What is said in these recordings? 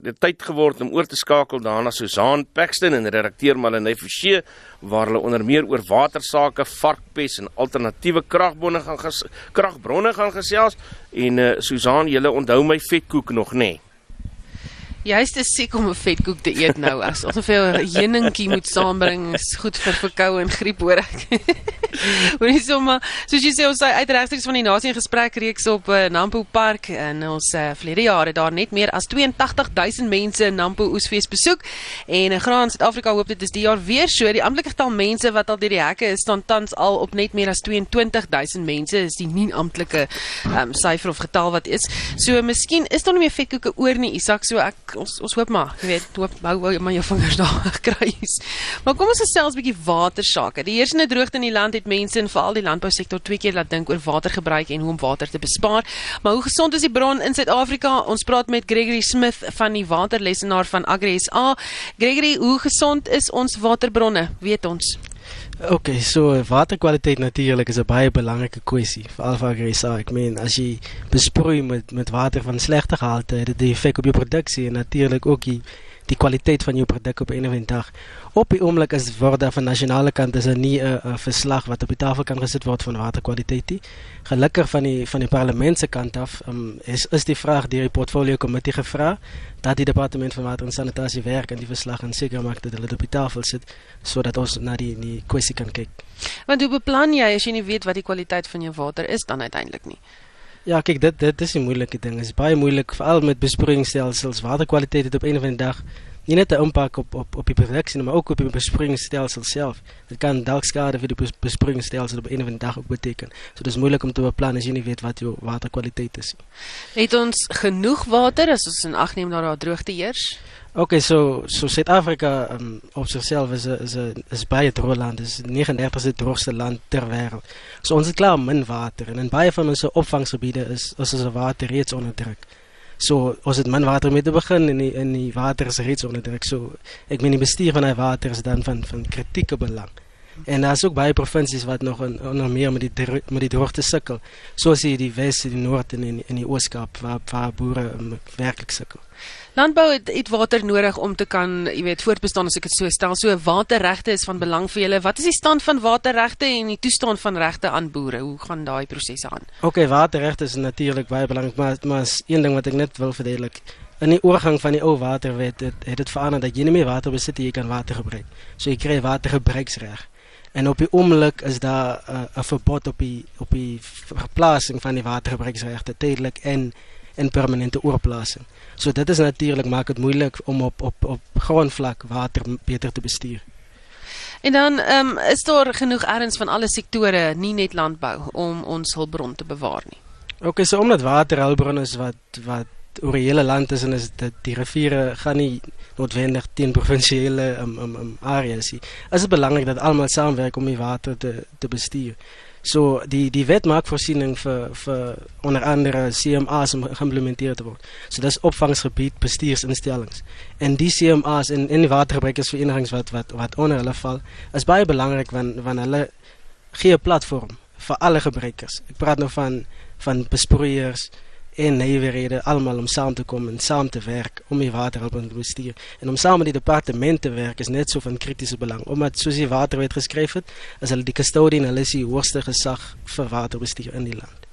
dit tyd geword om oor te skakel daarna Susan Paxton en redakteur Malene Forsie waar hulle onder meer oor watersake, varkpes en alternatiewe kragbronne gaan kragbronne gaan gesels en uh, Susan, julle onthou my vetkoek nog nê? Nee? Jy's te siek om 'n vetkoek te eet nou. As of jy 'n heuningkie moet saambring, is goed vir verkoue en griep hoor ek. Jy sommer, soos jy sê ons uit regstreeks van die nasie in gesprek reeks op uh, Nampo Park en ons uh, verlede jaar het daar net meer as 82000 mense in Nampo Oesfees besoek en uh, Graan Suid-Afrika hoop dit is die jaar weer so. Die amptelike getal mense wat al deur die hekke is staan tans al op net meer as 22000 mense is die nie amptelike um, syfer of getal wat is. So miskien is daar nie meer vetkoeke oor nie, Isak, so ek ons ons hoop maar, jy weet, hoop hou maar jou vingers daar kruis. Maar kom ons gesels 'n bietjie water sake. Die heersende droogte in die land het mense en veral die landbousektor twee keer laat dink oor watergebruik en hoe om water te bespaar. Maar hoe gesond is die bron in Suid-Afrika? Ons praat met Gregory Smith van die waterlesenaar van Agri SA. Gregory, hoe gesond is ons waterbronne? Weet ons? Ok, so waterkwaliteit natuurlik is 'n baie belangrike kwessie vir Alpha Gresa. Ek meen as jy besproei met met water van slegte gehalte, het dit 'n effek op jou produksie en natuurlik ook die die kwaliteit van jou produk op 'n of ander dag. Op die oomblik is word daar van nasionale kant is 'n nie 'n verslag wat op die tafel kan gesit word van waterkwaliteit. Gelukkig van die van die parlement se kant af um, is is die vraag deur die portfolio komitee gevra dat die departement van water en sanitasie werk aan die verslag en seker maak dat dit op die tafel sit sodat ons na die die kwessie kan kyk. Want hoe beplan jy as jy nie weet wat die kwaliteit van jou water is dan uiteindelik nie? Ja, kyk dit dit is 'n moeilike ding. Dit is baie moeilik veral met besproeiingsstelsels. Waterkwaliteit het op 'n of ander dag nie net 'n impak op op op die produksie maar ook op die besproeiingsstelsel self. Dit kan dalk skade vir die besproeiingsstelsel op 'n of ander dag ook beteken. So dis moeilik om te beplan as jy nie weet wat jou waterkwaliteit is. Het ons genoeg water as ons in ag neem dat daar droogte heers? Okay, so so Suid-Afrika um, op sigself is 'n is 'n is baie droë land. Dit is 39ste droogste land ter wêreld. So ons het klaar min water en in baie van ons opvangsgebiede is ons water reeds onder druk. So ons het min water mee te begin en die, en die water is reeds onder druk. So ek meen die bestuur van daai water is dan van van kritieke belang. En daar's ook baie provinsies wat nog in, onder meer met die met die droogte sukkel. Soos hier die Wes, die Noord en in, in die Ooskaap waar waar boere um, werklik sukkel. Landbou het, het water nodig om te kan, jy weet, voortbestaan as ek dit so stel. So waterregte is van belang vir julle. Wat is die stand van waterregte en die toestand van regte aan boere? Hoe gaan daai prosesse aan? OK, waterregte is natuurlik baie belangrik, maar maar is een ding wat ek net wil verduidelik. In die oorgang van die ou waterwet het, het dit verander dat jy nie meer water besit nie, jy kan water gebruik. So jy kry watergebruiksreg. En op die oomblik is daar 'n uh, verbod op die op die verplasing van die watergebruiksregte tydelik en en permanente oorplasing. So dit is natuurlik maak dit moeilik om op op op grondvlak water beter te bestuur. En dan ehm um, is daar genoeg erns van alle sektore, nie net landbou om ons hulpbron te bewaar nie. OK, so omdat water hulpbron is wat wat oor die hele land is en is dit die riviere gaan nie noodwendig teen provinsiale um, um, um, areas nie. Is dit belangrik dat almal saamwerk om die water te te bestuur. So die die wet maak voorsiening vir vir onder andere CMA's om geïmplementeer te word. So dis opvangsgebied bestuursinstellings. En die CMA's en en die watergebruikersverenigings wat wat wat onder hulle val, is baie belangrik want want hulle gee 'n platform vir alle gebruikers. Ek praat nou van van besproeiers, en nywerhede almal om saam te kom en saam te werk om die waterhulpbron te bestuur en om saam met die departement te werk is net so van kritiese belang omdat soos die waterwet geskryf het as hulle die custodian hulle is die hoogste gesag vir waterbestuur in die land.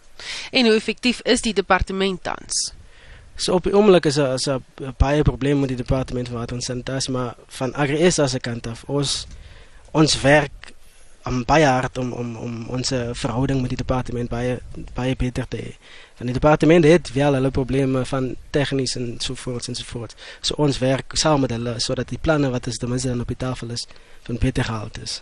En hoe effektief is die departement tans? So op die oomblik is daar is 'n baie probleem met die departement van water en sanitasie maar van Agri SA se kant af ons ons werk om baie hard om om om ons verhouding met die departement baie baie beter te hê van die departement het wel hulle probleme van tegnies en so voort en so voort. So ons werk saam met hulle sodat die planne wat is ten minste op die tafel is van beter gehaald is.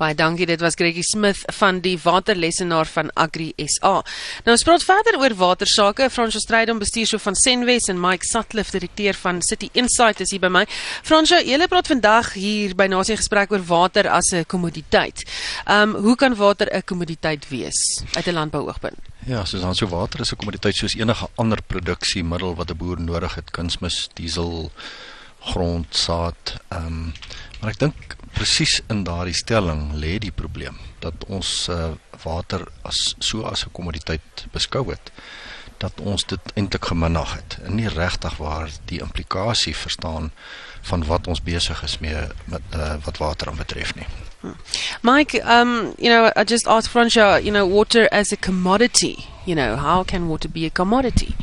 Baie dankie. Dit was Greggy Smith van die waterlesenaar van Agri SA. Nou ons praat verder oor watersake. Fransjo Strydom bestuurshoof van Senwes en Mike Sutcliffe direkteur van City Insight is hier by my. Fransjo, julle praat vandag hier by Nasie gesprek oor water as 'n kommoditeit. Um, hoe kan water 'n kommoditeit wees uit 'n landbouoogpunt? Ja, soos dan so water is 'n kommoditeit soos enige ander produksiemiddel wat 'n boer nodig het, kunsmis, diesel, grondsaad. Ehm um, maar ek dink presies in daardie stelling lê die probleem dat ons uh, water as so as 'n kommoditeit beskou het. Dat ons dit eintlik geminag het en nie regtig waar die implikasie verstaan van wat ons besig is mee met uh, wat water aan betref nie. Mike, um, you know, I just asked Francia, you know, water as a commodity. You know, how can water be a commodity?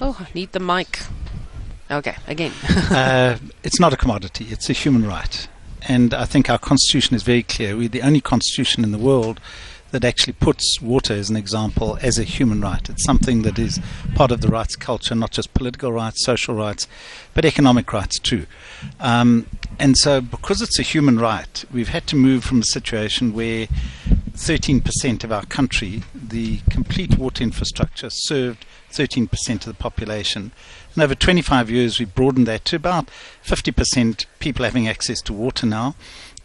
Oh, I need the mic. Okay, again. uh, it's not a commodity, it's a human right. And I think our constitution is very clear. We're the only constitution in the world that actually puts water, as an example, as a human right. It's something that is part of the rights culture, not just political rights, social rights, but economic rights too. Um, and so, because it's a human right, we've had to move from a situation where 13% of our country, the complete water infrastructure, served 13% of the population. And over 25 years, we've broadened that to about 50% people having access to water now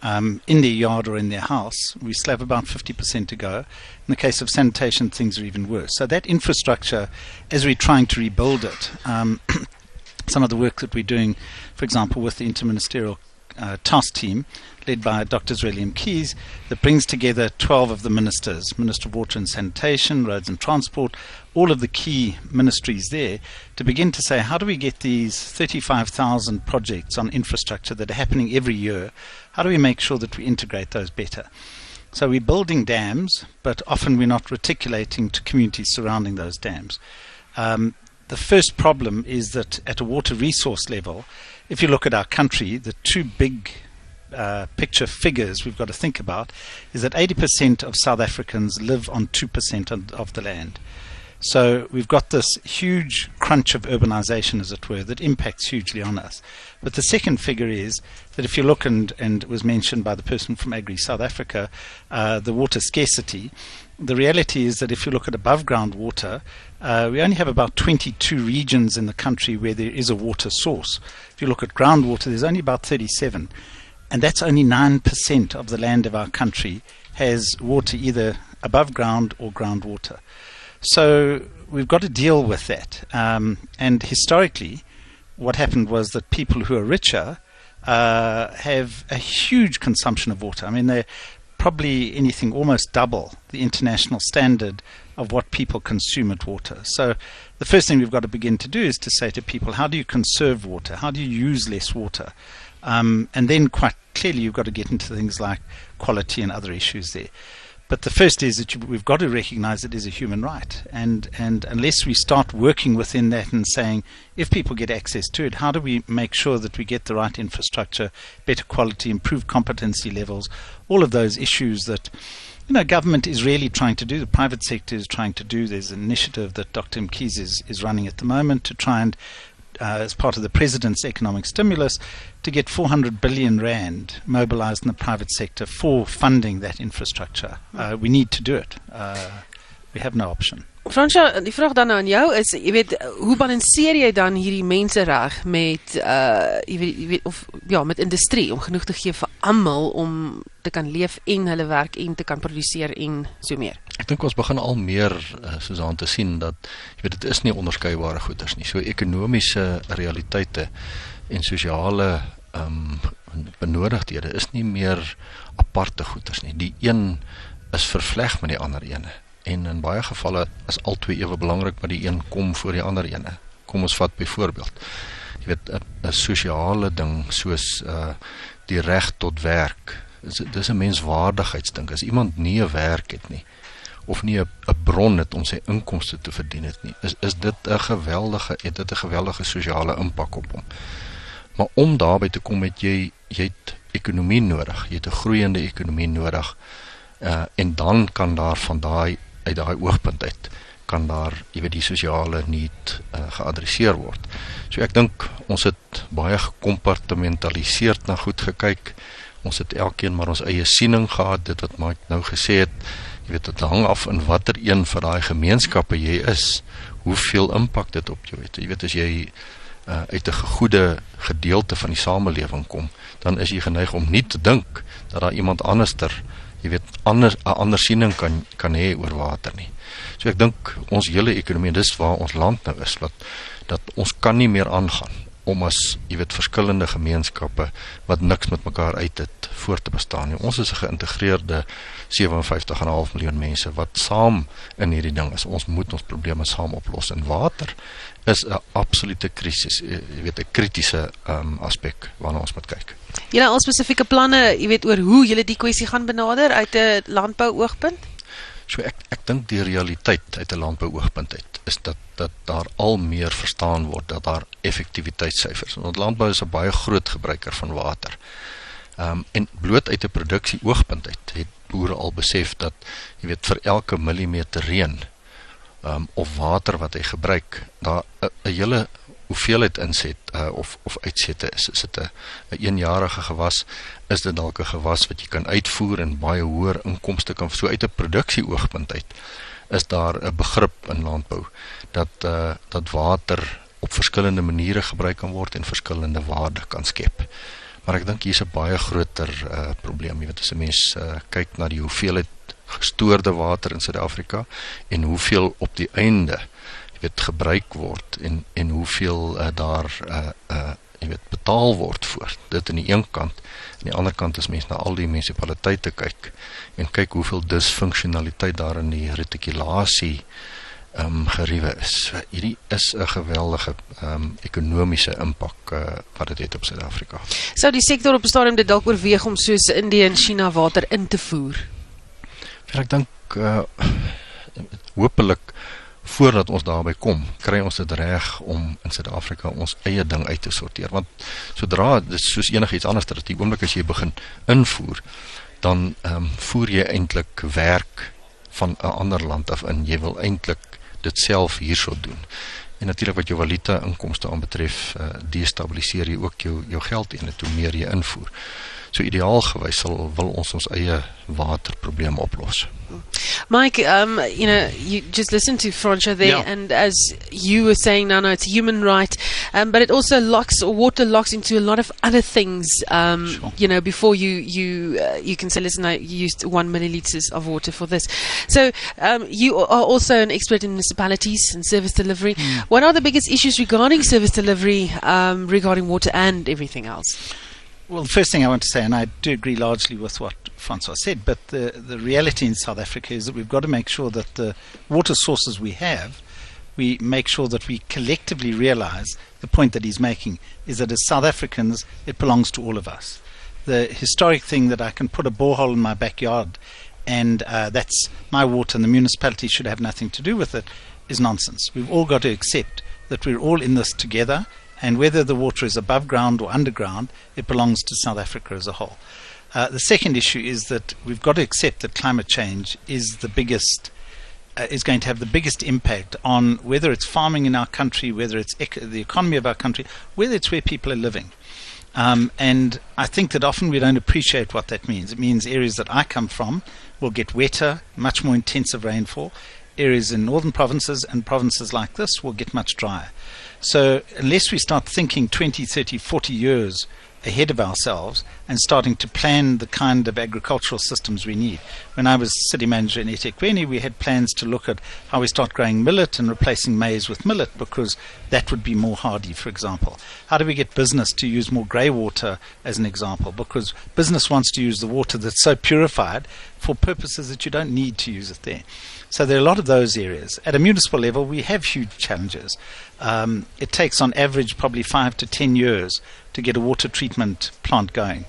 um, in their yard or in their house. We still have about 50% to go. In the case of sanitation, things are even worse. So that infrastructure, as we're trying to rebuild it, um, some of the work that we're doing, for example, with the interministerial uh, task team led by Dr. William Keys that brings together 12 of the ministers Minister of Water and Sanitation, Roads and Transport, all of the key ministries there to begin to say how do we get these 35,000 projects on infrastructure that are happening every year? How do we make sure that we integrate those better? So we're building dams, but often we're not reticulating to communities surrounding those dams. Um, the first problem is that at a water resource level, if you look at our country, the two big uh, picture figures we've got to think about is that 80% of South Africans live on 2% of, the land. So we've got this huge crunch of urbanization, as it were, that impacts hugely on us. But the second figure is that if you look, and, and it was mentioned by the person from Agri South Africa, uh, the water scarcity, the reality is that if you look at above ground water, uh, we only have about 22 regions in the country where there is a water source. If you look at groundwater, there's only about 37. And that's only 9% of the land of our country has water either above ground or groundwater. So we've got to deal with that. Um, and historically, what happened was that people who are richer uh, have a huge consumption of water. I mean, they're probably anything almost double the international standard of what people consume at water. So the first thing we've got to begin to do is to say to people, how do you conserve water? How do you use less water? Um, and then quite clearly you've got to get into things like quality and other issues there. But the first is that you, we've got to recognize it as a human right. And, and unless we start working within that and saying, if people get access to it, how do we make sure that we get the right infrastructure, better quality, improved competency levels, all of those issues that you know, government is really trying to do, the private sector is trying to do. There's an initiative that Dr. Mkhize is, is running at the moment to try and uh, as part of the president's economic stimulus, to get 400 billion rand mobilized in the private sector for funding that infrastructure. Uh, we need to do it. Uh, we have no option. Fransja, die vraag dan aan jou is, jy weet, hoe balanseer jy dan hierdie mense reg met uh jy weet, jy weet of ja, met industrie om genoeg te gee vir almal om te kan leef en hulle werk en te kan produseer en so meer. Ek dink ons begin al meer uh, soos aan te sien dat jy weet dit is nie onderskeidbare goederes nie. So ekonomiese realiteite en sosiale ehm um, benodigdhede is nie meer aparte goederes nie. Die een is vervleg met die ander ene en in baie gevalle is albei ewe belangrik maar die een kom voor die ander ene. Kom ons vat byvoorbeeld jy weet 'n sosiale ding soos uh die reg tot werk. Dis dis 'n menswaardigheidsding. As iemand nie 'n werk het nie of nie 'n bron het om sy inkomste te verdien het nie, is is dit 'n geweldige het dit 'n geweldige sosiale impak op hom. Maar om daarby te kom het jy jy het ekonomie nodig. Jy het 'n groeiende ekonomie nodig. Uh en dan kan daar van daai uit daai oogpunt uit kan daar jy weet die sosiale need uh, geadresseer word. So ek dink ons het baie gekompartmentaliseerd na goed gekyk. Ons het elkeen maar ons eie siening gehad dit wat Mike nou gesê het. Jy weet dit hang af in watter een van daai gemeenskappe jy is, hoeveel impak dit op jou het. Jy weet as jy uh, uit 'n goeie gedeelte van die samelewing kom, dan is jy geneig om nie te dink dat daar iemand anderster jy weet anders 'n ander siening kan kan hê oor water nie. So ek dink ons hele ekonomie dis waar ons land nou is dat dat ons kan nie meer aangaan om as jy weet verskillende gemeenskappe wat niks met mekaar uit het voort te bestaan. Ons is 'n geïntegreerde 57,5 miljoen mense wat saam in hierdie ding is. Ons moet ons probleme saam oplos en water is 'n absolute krisis, jy weet 'n kritiese um, aspek waarna ons moet kyk. Julle al spesifieke planne, jy weet oor hoe julle die kwessie gaan benader uit 'n landbou oogpunt? So ek ek dink die realiteit uit 'n landbou oogpunt uit is dat dat daar al meer verstaan word dat daar effektiwiteitssyfers. Want landbou is 'n baie groot gebruiker van water. Ehm um, en bloot uit 'n produksie oogpunt uit het boere al besef dat jy weet vir elke millimeter reën ehm um, of water wat hy gebruik, daar 'n hele hoeveelheid inset uh, of of uitsette is. Is dit 'n eenjarige gewas? Is dit dalk 'n gewas wat jy kan uitvoer en baie hoër inkomste kan so uit 'n produksie oogpunt uit? Is daar 'n begrip in landbou dat uh dat water op verskillende maniere gebruik kan word en verskillende waarde kan skep? Maar ek dink hier's 'n baie groter uh probleem. Jy weet as 'n mens uh kyk na die hoeveelheid gestoorde water in Suid-Afrika en hoeveel op die einde uh weet gebruik word en en hoeveel uh, daar uh uh jy weet betaal word vir dit aan die een kant aan die ander kant is mense na al die munisipaliteite kyk en kyk hoeveel disfunksionaliteit daar in die retikulasie ehm um, geriewe is. Hierdie is 'n geweldige ehm um, ekonomiese impak uh, wat dit het op Suid-Afrika. Sou die sektor op 'n stadium dit dalk oorweeg om soos Indië en China water in te voer? Ja, ek dink uh hopelik voordat ons daarby kom, kry ons dit reg om in Suid-Afrika ons eie ding uit te sorteer. Want sodra dit soos enigiets anders dat die oomblik as jy begin invoer, dan ehm um, voer jy eintlik werk van 'n ander land af in. Jy wil eintlik dit self hierso doen. En natuurlik wat jou valuta inkomste aanbetref, uh, destabiliseer jy ook jou jou geld en dit hoe meer jy invoer. So ideaal gewys sal wil ons ons eie waterprobleem oplos. Mike, um, you know, you just listened to Francha there, Yeah. and as you were saying, no, no, it's a human right, um, but it also locks or water locks into a lot of other things. Um, Sure. You know, before you you uh, you can say, listen, I used one milliliters of water for this. So um, you are also an expert in municipalities and service delivery. What are the biggest issues regarding service delivery, um, regarding water and everything else? Well, the first thing I want to say, and I do agree largely with what Francois said, but the, the reality in South Africa is that we've got to make sure that the water sources we have, we make sure that we collectively realize the point that he's making is that as South Africans, it belongs to all of us. The historic thing that I can put a borehole in my backyard and uh, that's my water and the municipality should have nothing to do with it is nonsense. We've all got to accept that we're all in this together and whether the water is above ground or underground, it belongs to South Africa as a whole. Uh, the second issue is that we've got to accept that climate change is the biggest, uh, is going to have the biggest impact on whether it's farming in our country, whether it's ec- the economy of our country, whether it's where people are living. Um, and I think that often we don't appreciate what that means. It means areas that I come from will get wetter, much more intensive rainfall. Areas in northern provinces and provinces like this will get much drier. So, unless we start thinking 20, 30, 40 years ahead of ourselves and starting to plan the kind of agricultural systems we need. When I was city manager in eThekwini, we had plans to look at how we start growing millet and replacing maize with millet because that would be more hardy, for example. How do we get business to use more grey water as an example? Because business wants to use the water that's so purified for purposes that you don't need to use it there. So there are a lot of those areas. At a municipal level, we have huge challenges. Um, it takes, on average, probably five to ten years to get a water treatment plant going.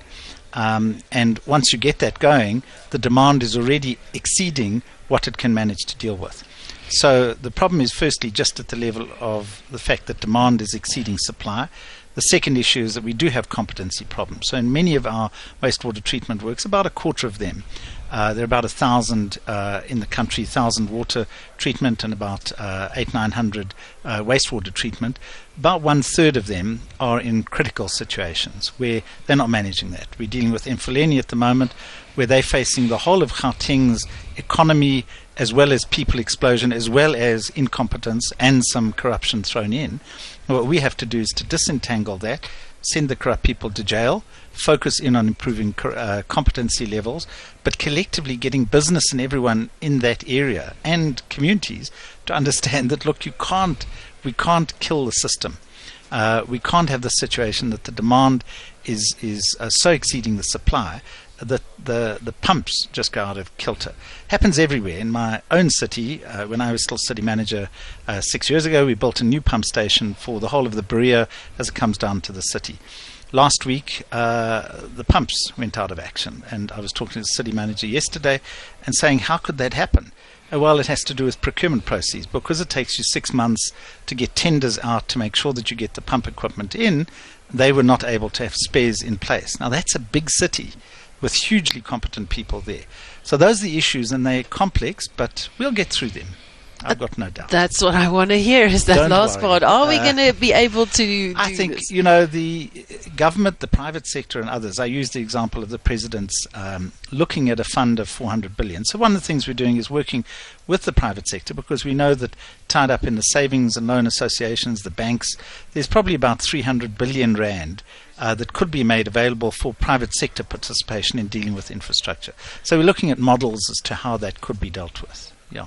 Um, and once you get that going, the demand is already exceeding what it can manage to deal with. So the problem is, firstly, just at the level of the fact that demand is exceeding supply. The second issue is that we do have competency problems. So in many of our wastewater treatment works, about a quarter of them, uh, there are about a thousand uh, in the country, thousand water treatment and about uh, eight, nine hundred uh, wastewater treatment. About one third of them are in critical situations where they're not managing that. We're dealing with Infileni at the moment, where they're facing the whole of Gauteng's economy as well as people explosion, as well as incompetence and some corruption thrown in. What we have to do is to disentangle that, send the corrupt people to jail, focus in on improving uh, competency levels, but collectively getting business and everyone in that area and communities to understand that look, you can't, we can't kill the system. Uh, we can't have the situation that the demand is is uh, so exceeding the supply that the the pumps just go out of kilter. Happens everywhere. In my own city, uh, when I was still city manager uh, six years ago, we built a new pump station for the whole of the Berea as it comes down to the city. Last week, uh, the pumps went out of action, and I was talking to the city manager yesterday and saying, how could that happen? Uh, Well, it has to do with procurement processes because it takes you six months to get tenders out to make sure that you get the pump equipment in. They were not able to have spares in place. Now, that's a big city with hugely competent people there. So, those are the issues, and they're complex, but we'll get through them. I've got no doubt. That's what I want to hear is that Don't last worry. part. Are we Uh, going to be able to I think this? you know the government, the private sector, and others. I use the example of the president's um, looking at a fund of 400 billion. So one of the things we're doing is working with the private sector because we know that tied up in the savings and loan associations, the banks, there's probably about 300 billion rand. Uh, that could be made available for private sector participation in dealing with infrastructure. So we're looking at models as to how that could be dealt with. Yeah.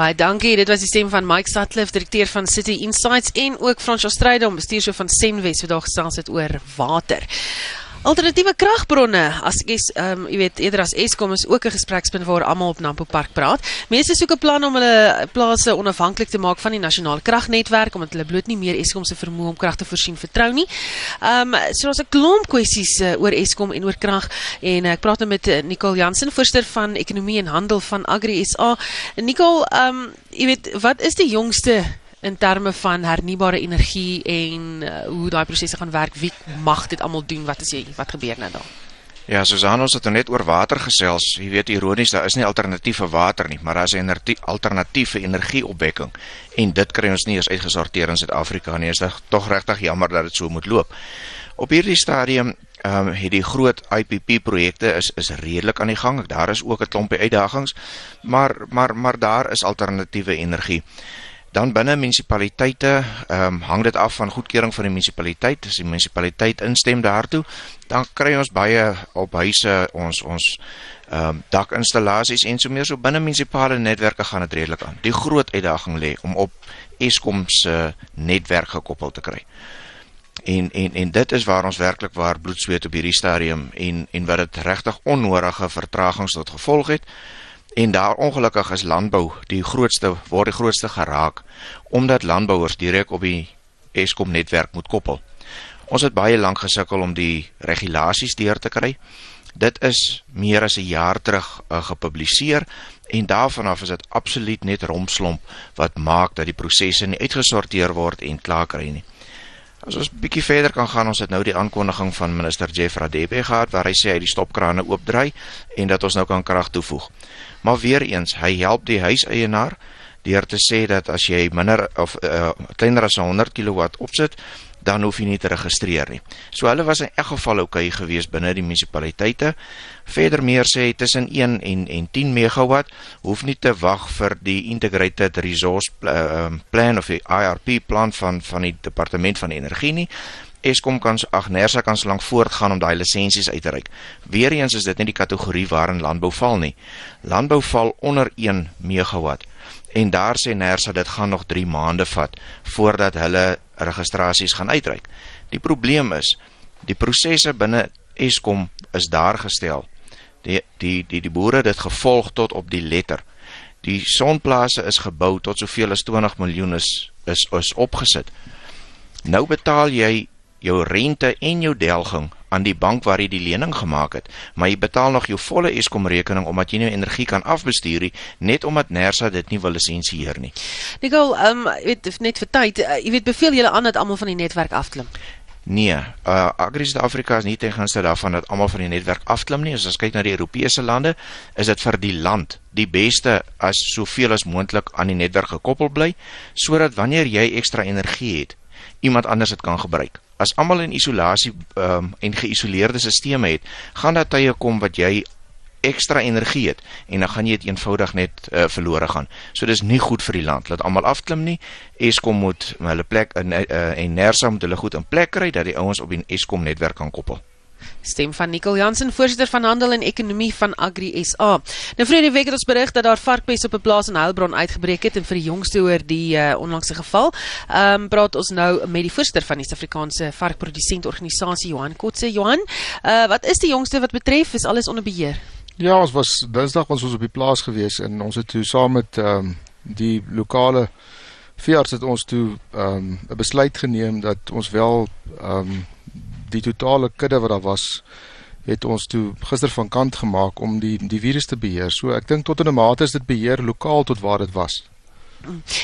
Baie dankie. Dit was die stem van Mike Sutcliffe, direkteur van City Insights en ook Francois Strydom, bestuurshoof van Senwes, wat daar gesels het oor water. Alternatiewe kragbronne, as ek ehm um, jy weet eerder as Eskom is ook 'n gesprekspunt waar almal op Nampo Park praat. Mense soek 'n plan om hulle plase onafhanklik te maak van die nasionale kragnetwerk omdat hulle bloot nie meer Eskom se vermoë om krag te voorsien vertrou nie. Ehm um, so daar's 'n klomp kwessies uh, oor Eskom en oor krag en uh, ek praat nou met uh, Nicole Jansen, voorsteur van ekonomie en handel van Agri SA. Nicole, ehm um, jy weet wat is die jongste in terme van hernubare energie en uh, hoe daai prosesse gaan werk. Wie mag dit almal doen? Wat is jy wat gebeur nou daar? Ja, Susan, ons het nou net oor water gesels. Jy weet ironies, daar is nie alternatief vir water nie, maar daar is 'n alternatief vir energieopwekking en dit kry ons nie eens uitgesorteer in Suid-Afrika nie. Dit is tog regtig jammer dat dit so moet loop. Op hierdie stadium ehm um, het die groot IPP projekte is is redelik aan die gang. Daar is ook 'n klompie uitdagings, maar maar maar daar is alternatiewe energie. Dan binne munisipaliteite ehm um, hang dit af van goedkeuring van die munisipaliteit. As die munisipaliteit instem daartoe, dan kry ons baie op huise ons ons ehm um, dakinstallasies en so meer so binne munisipale netwerke gaan dit redelik aan. Die groot uitdaging lê om op Eskom se netwerk gekoppel te kry. En en en dit is waar ons werklik waar bloed sweet op hierdie stadium en en wat dit regtig onnodige vertragings tot gevolg het. En daar ongelukkig is landbou die grootste word die grootste geraak omdat landbouers direk op die Eskom netwerk moet koppel. Ons het baie lank gesukkel om die regulasies deur te kry. Dit is meer as 'n jaar terug uh, gepubliseer en daarvan af is dit absoluut net rompslomp wat maak dat die prosesse nie uitgesorteer word en klaar kry nie. As ons bietjie verder kan gaan, ons het nou die aankondiging van minister Jeff Radebe gehad waar hy sê hy die stopkrane oopdry en dat ons nou kan krag toevoeg. Maar weer eens, hy help die huiseienaar deur te sê dat as jy minder of uh, kleiner as 100 kW opsit, dan hoef jy nie te registreer nie. So hulle was in elk geval oukei okay gewees binne die munisipaliteite. Verder meer sê tussen 1 en en 10 megawatt hoef nie te wag vir die integrated resource uh, plan of die IRP plan van van die departement van energie nie. Eskom kan ag Nersa kan slank voortgaan om daai lisensies uit te reik. Weereens is dit nie die kategorie waarin landbou val nie. Landbou val onder 1 megawatt. En daar sê Nersa dit gaan nog 3 maande vat voordat hulle registrasies gaan uitreik. Die probleem is die prosesse binne Eskom is daar gestel. Die die die die boere het dit gevolg tot op die letter. Die sonplase is gebou tot soveel as 20 miljoen is is is opgesit. Nou betaal jy jou rente en jou delging aan die bank waar jy die lening gemaak het, maar jy betaal nog jou volle Eskom rekening omdat jy nie energie kan afbestuur nie, net omdat Nersa dit nie wil lisensieer nie. Nicole, ehm um, weet net vir tyd, uh, jy weet beveel julle aan dat almal van die netwerk afklim. Nee, uh Agri Suid-Afrika is nie ten gunste daarvan dat almal van die netwerk afklim nie. As ons kyk na die Europese lande, is dit vir die land die beste as soveel as moontlik aan die netwerk gekoppel bly, sodat wanneer jy ekstra energie het, iemand anders dit kan gebruik. As almal in isolasie um, en geïsoleerde stelsels het, gaan daar tye kom wat jy ekstra energie het en dan gaan jy dit eenvoudig net uh, verlore gaan. So dis nie goed vir die land. Laat almal afklim nie. Eskom moet hulle plek in uh, en Nersa moet hulle goed in plek kry dat die ouens op die Eskom netwerk kan koppel. Stem van Nicole Jansen, voorsitter van handel en ekonomie van Agri SA. Nou vrede week het ons berig dat daar varkpes op 'n plaas in Heilbron uitgebreek het en vir die jongste oor die uh, onlangse geval, ehm um, praat ons nou met die voorsitter van die Suid-Afrikaanse varkprodusent organisasie Johan Kotse. Johan, uh, wat is die jongste wat betref? Is alles onder beheer? Ja, ons was Dinsdag was ons op die plaas gewees en ons het toe saam met ehm um, die lokale veearts het ons toe ehm um, 'n besluit geneem dat ons wel ehm um, die totale kudde wat daar was het ons toe gister van kant gemaak om die die virus te beheer. So ek dink tot 'n mate is dit beheer lokaal tot waar dit was.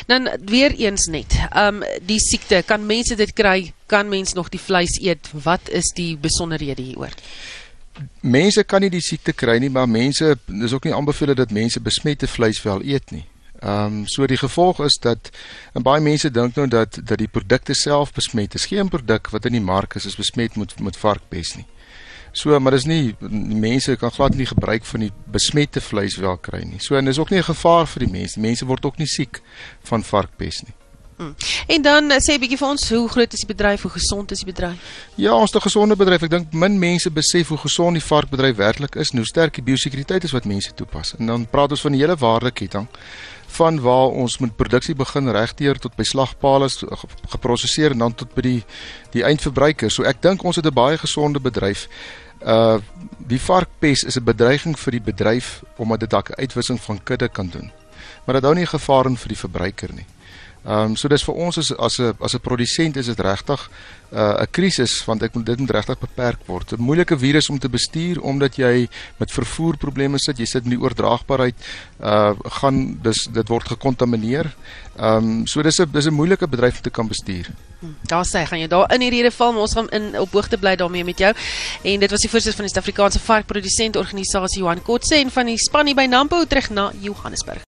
Dan weer eens net. Ehm um, die siekte, kan mense dit kry? Kan mens nog die vleis eet? Wat is die besonderhede hieroor? Mense kan nie die siekte kry nie, maar mense dis ook nie aanbeveel dat mense besmette vleis wel eet nie. Ehm um, so die gevolg is dat en baie mense dink nou dat dat die produkte self besmet is. Geen produk wat in die mark is is besmet met met varkpes nie. So maar dis nie mense kan glad nie gebruik van die besmette vleis wel kry nie. So en dis ook nie 'n gevaar vir die mense. Mense word ook nie siek van varkpes nie. Hmm. En dan uh, sê 'n bietjie vir ons, hoe groot is die bedryf, hoe gesond is die bedryf? Ja, ons het 'n gesonde bedryf. Ek dink min mense besef hoe gesond die varkbedryf werklik is en hoe sterk die biosekuriteit is wat mense toepas. En dan praat ons van die hele waardeketting van waar ons met produksie begin regdeur tot by slagpale geprosesseer en dan tot by die die eindverbruiker. So ek dink ons het 'n baie gesonde bedryf. Uh die varkpes is 'n bedreiging vir die bedryf omdat dit dalk 'n uitwissing van kudde kan doen. Maar dit hou nie gevaar in vir die verbruiker nie. Um, so dis vir ons as as 'n as 'n produsent is dit regtig uh, 'n uh, krisis want ek moet dit moet regtig beperk word. 'n Moeilike virus om te bestuur omdat jy met vervoer probleme sit, jy sit in die oordraagbaarheid uh gaan dis dit word gekontamineer. Um, so dis 'n dis 'n moeilike bedryf om te kan bestuur. Hm, daar sê gaan jy daar in hierdie rede val, ons gaan in op hoogte bly daarmee met jou. En dit was die voorsitter van die Suid-Afrikaanse varkprodusent organisasie Johan Kotse en van die span hier by Nampo terug na Johannesburg.